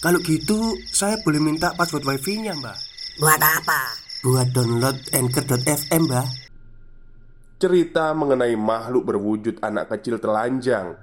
Kalau gitu, saya boleh minta password wifi-nya, Mbak. Buat apa? Buat download Anchor.fm, Mbak. Cerita mengenai makhluk berwujud anak kecil telanjang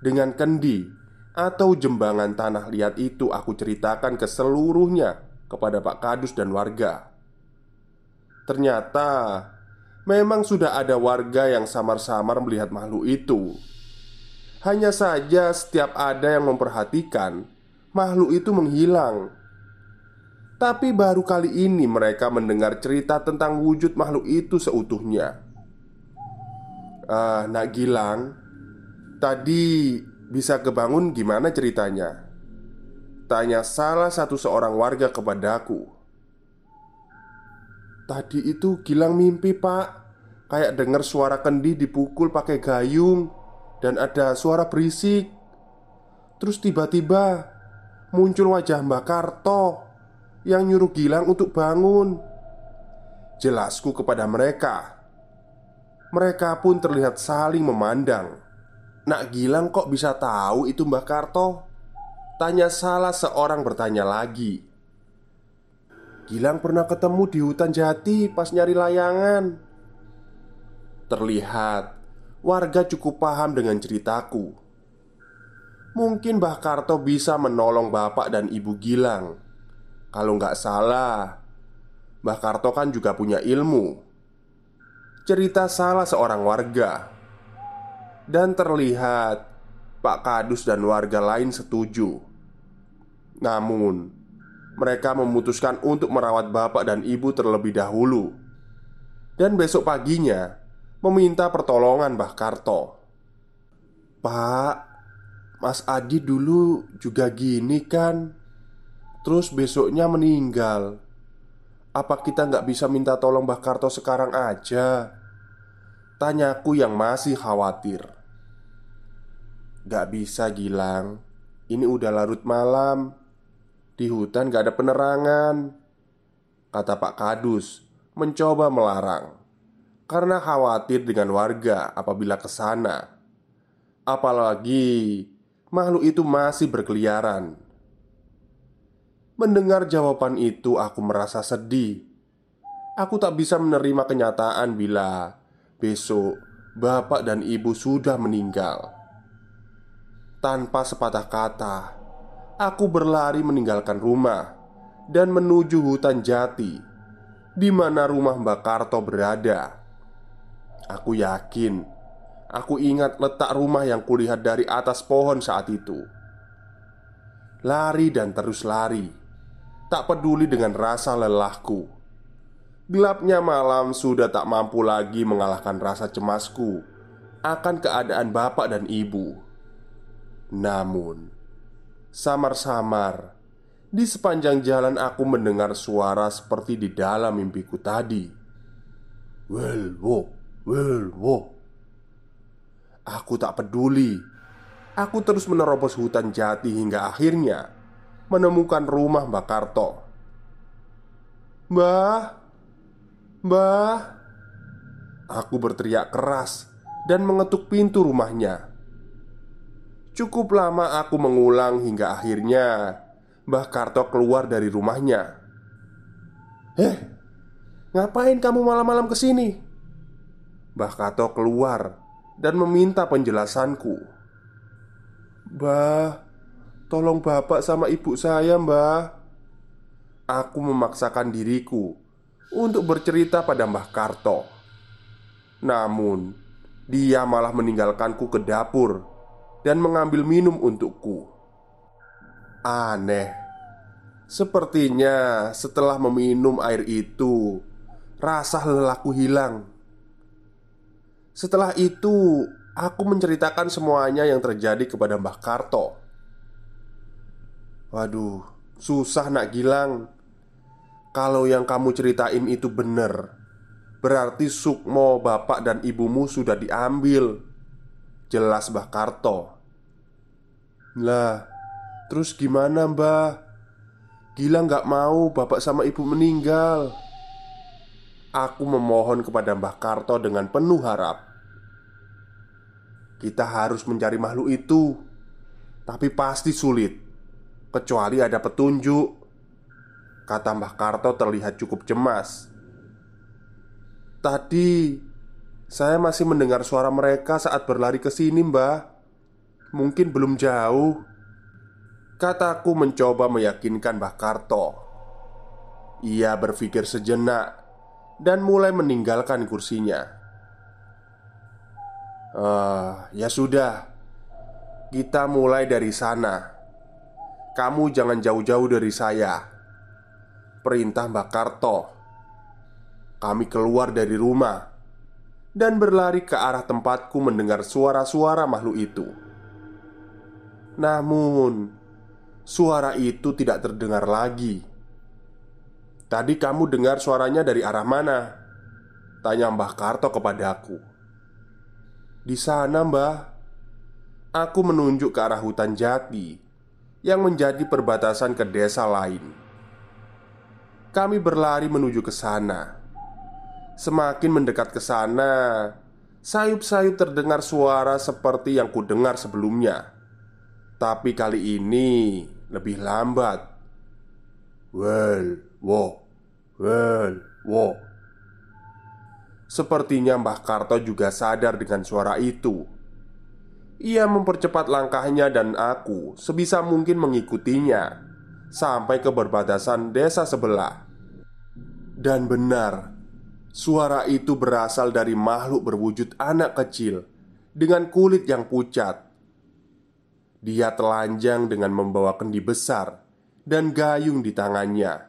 dengan kendi atau jembangan tanah liat itu aku ceritakan ke seluruhnya kepada Pak Kadus dan warga. Ternyata memang sudah ada warga yang samar-samar melihat makhluk itu. Hanya saja setiap ada yang memperhatikan, makhluk itu menghilang. Tapi baru kali ini mereka mendengar cerita tentang wujud makhluk itu seutuhnya. Ah, Nak Gilang, tadi bisa kebangun gimana ceritanya? Tanya salah satu seorang warga kepadaku. Tadi itu Gilang mimpi pak Kayak dengar suara kendi dipukul pakai gayung Dan ada suara berisik Terus tiba-tiba Muncul wajah Mbak Karto Yang nyuruh Gilang untuk bangun Jelasku kepada mereka mereka pun terlihat saling memandang. Nak Gilang kok bisa tahu itu Mbah Karto? Tanya salah seorang bertanya lagi. Gilang pernah ketemu di hutan jati pas nyari layangan. Terlihat warga cukup paham dengan ceritaku. Mungkin Mbah Karto bisa menolong bapak dan ibu Gilang. Kalau nggak salah, Mbah Karto kan juga punya ilmu. Cerita salah seorang warga. Dan terlihat Pak Kadus dan warga lain setuju. Namun Mereka memutuskan untuk merawat bapak dan ibu terlebih dahulu. Dan besok paginya Meminta pertolongan Mbah Karto. Pak Mas Adi dulu juga gini kan. Terus besoknya meninggal. Apa kita nggak bisa minta tolong Mbah Karto sekarang aja? Tanyaku yang masih khawatir. Gak bisa Gilang. Ini udah larut malam. Di hutan gak ada penerangan. Kata Pak Kadus Mencoba melarang. Karena khawatir dengan warga apabila ke sana. Apalagi Makhluk itu masih berkeliaran Mendengar jawaban itu, aku merasa sedih. Aku tak bisa menerima kenyataan bila besok bapak dan ibu sudah meninggal. Tanpa sepatah kata, aku berlari meninggalkan rumah dan menuju hutan jati di mana rumah Mbak Karto berada. Aku yakin, aku ingat letak rumah yang kulihat dari atas pohon saat itu. Lari dan terus lari. Tak peduli dengan rasa lelahku. Gelapnya malam sudah tak mampu lagi mengalahkan rasa cemasku Akan keadaan bapak dan ibu. Namun Samar-samar Di sepanjang jalan aku mendengar suara seperti di dalam mimpiku tadi. Well, wo, well, wo Aku tak peduli Aku terus menerobos hutan jati hingga akhirnya menemukan rumah Mbak Karto. "Mbah, Mbah!" Aku berteriak keras dan mengetuk pintu rumahnya. Cukup lama aku mengulang hingga akhirnya Mbah Karto keluar dari rumahnya. "Eh, ngapain kamu malam-malam ke sini?" Mbah Karto keluar dan meminta penjelasanku. "Mbah, Tolong bapak sama ibu saya mbah. Aku memaksakan diriku Untuk bercerita pada Mbah Karto. Namun Dia malah meninggalkanku ke dapur Dan mengambil minum untukku. Aneh. Sepertinya setelah meminum air itu Rasa lelahku hilang Setelah itu Aku menceritakan semuanya yang terjadi kepada Mbah Karto. Waduh, susah nak Gilang. Kalau yang kamu ceritain itu bener Berarti Sukmo bapak dan ibumu sudah diambil. Jelas Mbah Karto. Lah, terus gimana mbah? Gilang gak mau bapak sama ibu meninggal. Aku memohon kepada Mbah Karto dengan penuh harap Kita harus mencari makhluk itu. Tapi pasti sulit. Kecuali ada petunjuk. Kata Mbah Karto terlihat cukup cemas. Tadi Saya masih mendengar suara mereka saat berlari ke sini mbah. Mungkin belum jauh. Kataku mencoba meyakinkan Mbah Karto. Ia berpikir sejenak Dan mulai meninggalkan kursinya uh, Ya sudah. Kita mulai dari sana. Kamu jangan jauh-jauh dari saya. Perintah Mbak Karto. Kami keluar dari rumah Dan berlari ke arah tempatku mendengar suara-suara makhluk itu. Namun Suara itu tidak terdengar lagi. Tadi kamu dengar suaranya dari arah mana? Tanya Mbah Karto kepadaku Di sana mbah Aku menunjuk ke arah hutan jati Yang menjadi perbatasan ke desa lain kami berlari menuju ke sana. Semakin mendekat ke sana, sayup-sayup terdengar suara seperti yang kudengar sebelumnya. Tapi kali ini lebih lambat. Well, wo, well, wo. Sepertinya Mbah Karto juga sadar dengan suara itu. Ia mempercepat langkahnya dan aku sebisa mungkin mengikutinya sampai ke perbatasan desa sebelah. Dan benar, suara itu berasal dari makhluk berwujud anak kecil dengan kulit yang pucat. Dia telanjang dengan membawa kendi besar dan gayung di tangannya.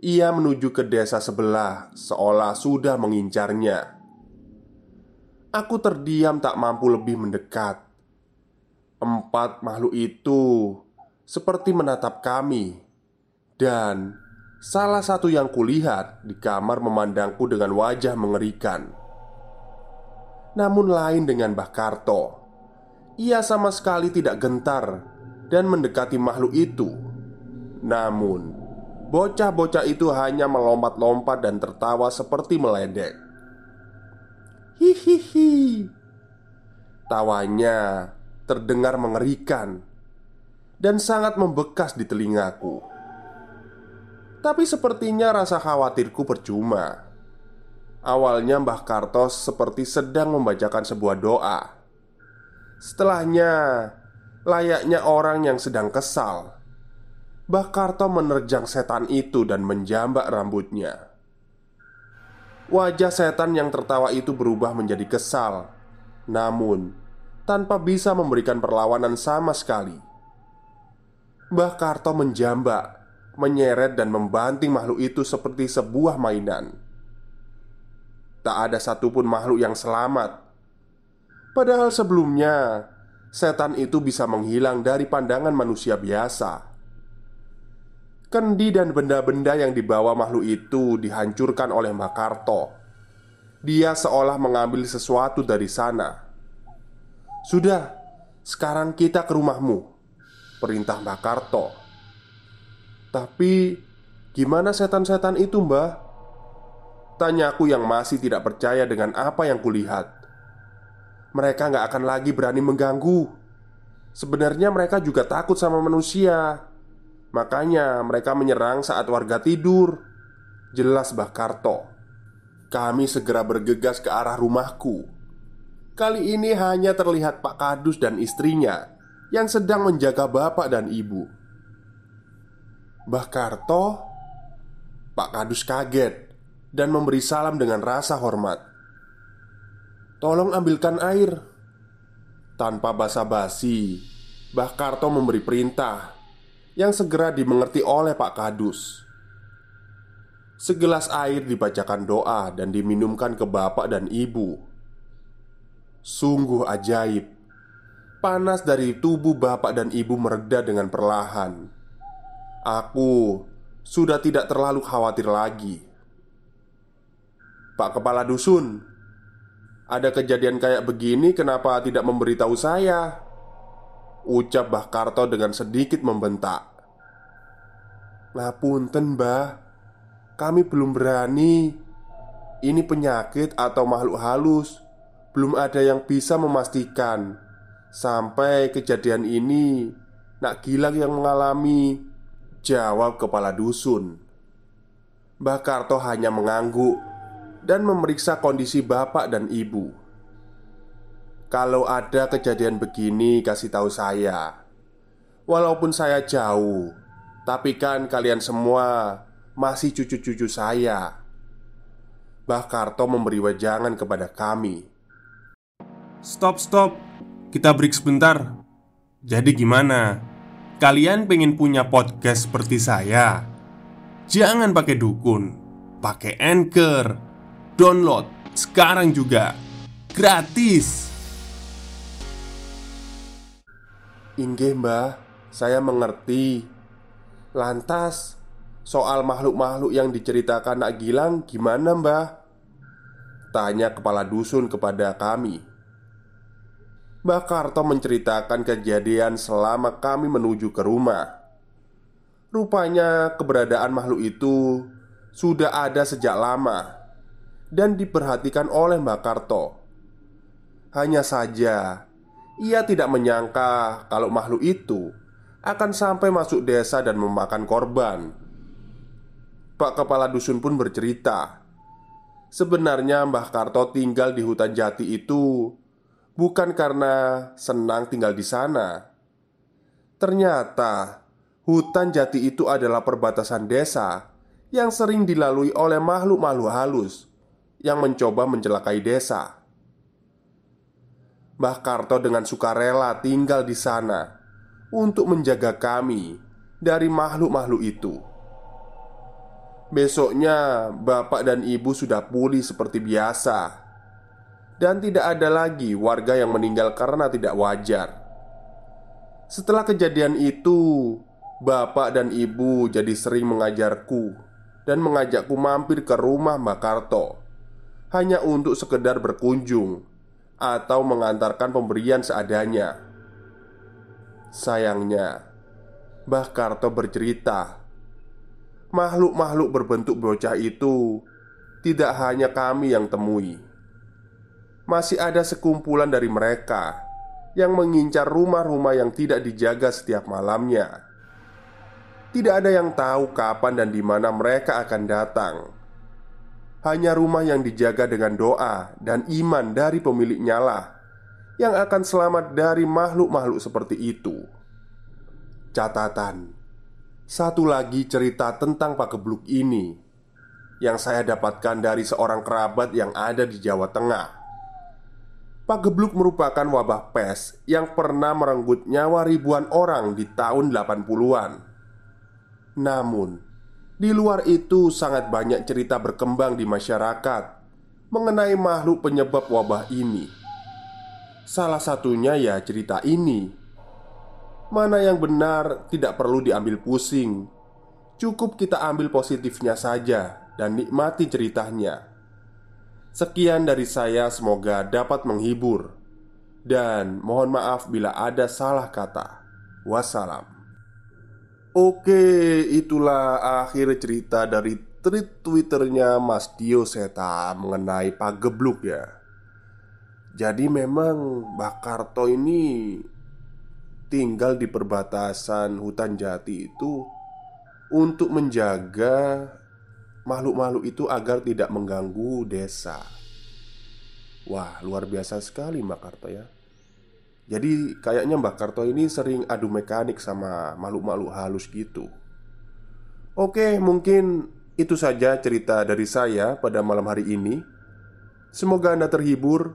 Ia menuju ke desa sebelah, seolah sudah mengincarnya. Aku terdiam, tak mampu lebih mendekat. Empat makhluk itu seperti menatap kami, dan salah satu yang kulihat di kamar memandangku dengan wajah mengerikan. Namun, lain dengan Mbah Karto, ia sama sekali tidak gentar dan mendekati makhluk itu. Namun, bocah-bocah itu hanya melompat-lompat dan tertawa seperti meledek. Hihihi, tawanya terdengar mengerikan dan sangat membekas di telingaku. Tapi sepertinya rasa khawatirku percuma. Awalnya Mbah Kartos seperti sedang membacakan sebuah doa. Setelahnya, layaknya orang yang sedang kesal, Mbah Karto menerjang setan itu dan menjambak rambutnya. Wajah setan yang tertawa itu berubah menjadi kesal, namun tanpa bisa memberikan perlawanan sama sekali. Mbah Karto menjambak, menyeret dan membanting makhluk itu seperti sebuah mainan. Tak ada satupun makhluk yang selamat. Padahal sebelumnya setan itu bisa menghilang dari pandangan manusia biasa. Kendi dan benda-benda yang dibawa makhluk itu dihancurkan oleh Makarto. Dia seolah mengambil sesuatu dari sana. Sudah, sekarang kita ke rumahmu. Perintah Mbak Karto Tapi Gimana setan-setan itu mbah? Tanyaku yang masih tidak percaya dengan apa yang kulihat Mereka nggak akan lagi berani mengganggu Sebenarnya mereka juga takut sama manusia Makanya mereka menyerang saat warga tidur Jelas Mbah Karto Kami segera bergegas ke arah rumahku Kali ini hanya terlihat Pak Kadus dan istrinya yang sedang menjaga bapak dan ibu. Mbah Karto, Pak Kadus kaget dan memberi salam dengan rasa hormat. "Tolong ambilkan air." Tanpa basa-basi, Mbah Karto memberi perintah yang segera dimengerti oleh Pak Kadus. Segelas air dibacakan doa dan diminumkan ke bapak dan ibu. Sungguh ajaib panas dari tubuh bapak dan ibu mereda dengan perlahan. Aku sudah tidak terlalu khawatir lagi. Pak Kepala Dusun, ada kejadian kayak begini kenapa tidak memberitahu saya? Ucap Mbah Karto dengan sedikit membentak Ngapunten mbah. Kami belum berani. Ini penyakit atau makhluk halus. Belum ada yang bisa memastikan. Sampai kejadian ini Nak Gilang yang mengalami Jawab kepala dusun. Mbah Karto hanya mengangguk Dan memeriksa kondisi bapak dan ibu. Kalau ada kejadian begini, kasih tahu saya. Walaupun saya jauh, tapi kan kalian semua masih cucu-cucu saya. Mbah Karto memberi wejangan kepada kami. Stop, stop. Kita break sebentar. Jadi gimana? Kalian pengen punya podcast seperti saya? Jangan pakai dukun, pakai anchor. Download sekarang juga. Gratis. Inggih mbah, saya mengerti Lantas, soal makhluk-makhluk yang diceritakan Nak Gilang gimana mbah? Tanya kepala dusun kepada kami. Mbah Karto menceritakan kejadian selama kami menuju ke rumah. Rupanya keberadaan makhluk itu sudah ada sejak lama Dan diperhatikan oleh Mbah Karto. Hanya saja ia tidak menyangka kalau makhluk itu akan sampai masuk desa dan memakan korban. Pak kepala dusun pun bercerita, sebenarnya Mbah Karto tinggal di hutan jati itu bukan karena senang tinggal di sana. Ternyata hutan jati itu adalah perbatasan desa yang sering dilalui oleh makhluk-makhluk halus yang mencoba mencelakai desa. Mbah Karto dengan sukarela tinggal di sana untuk menjaga kami dari makhluk-makhluk itu. Besoknya, bapak dan ibu sudah pulih seperti biasa, dan tidak ada lagi warga yang meninggal karena tidak wajar. Setelah kejadian itu, bapak dan ibu jadi sering mengajarku dan mengajakku mampir ke rumah Mbak Karto hanya untuk sekedar berkunjung atau mengantarkan pemberian seadanya. Sayangnya, Mbah Karto bercerita, makhluk-makhluk berbentuk bocah itu tidak hanya kami yang temui. Masih ada sekumpulan dari mereka yang mengincar rumah-rumah yang tidak dijaga setiap malamnya. Tidak ada yang tahu kapan dan di mana mereka akan datang hanya rumah yang dijaga dengan doa dan iman dari pemiliknya lah yang akan selamat dari makhluk-makhluk seperti itu. Catatan: satu lagi cerita tentang Pak Gebluk ini yang saya dapatkan dari seorang kerabat yang ada di Jawa Tengah. Pak Gebluk merupakan wabah pes yang pernah merenggut nyawa ribuan orang di tahun 80-an. Namun, di luar itu, sangat banyak cerita berkembang di masyarakat mengenai makhluk penyebab wabah ini. Salah satunya ya cerita ini. Mana yang benar tidak perlu diambil pusing. Cukup kita ambil positifnya saja dan nikmati ceritanya. Sekian dari saya, semoga dapat menghibur, dan mohon maaf bila ada salah kata. Wassalam. Oke, itulah akhir cerita dari tweet twitternya Mas Dio Seta mengenai Pak Gebluk ya Jadi memang Mbak Karto ini tinggal di perbatasan hutan jati itu Untuk menjaga makhluk-makhluk itu agar tidak mengganggu desa. Wah luar biasa sekali Mbak Karto ya. Jadi kayaknya Mbak Karto ini sering adu mekanik sama makhluk-makhluk halus gitu. Oke mungkin itu saja cerita dari saya pada malam hari ini. Semoga Anda terhibur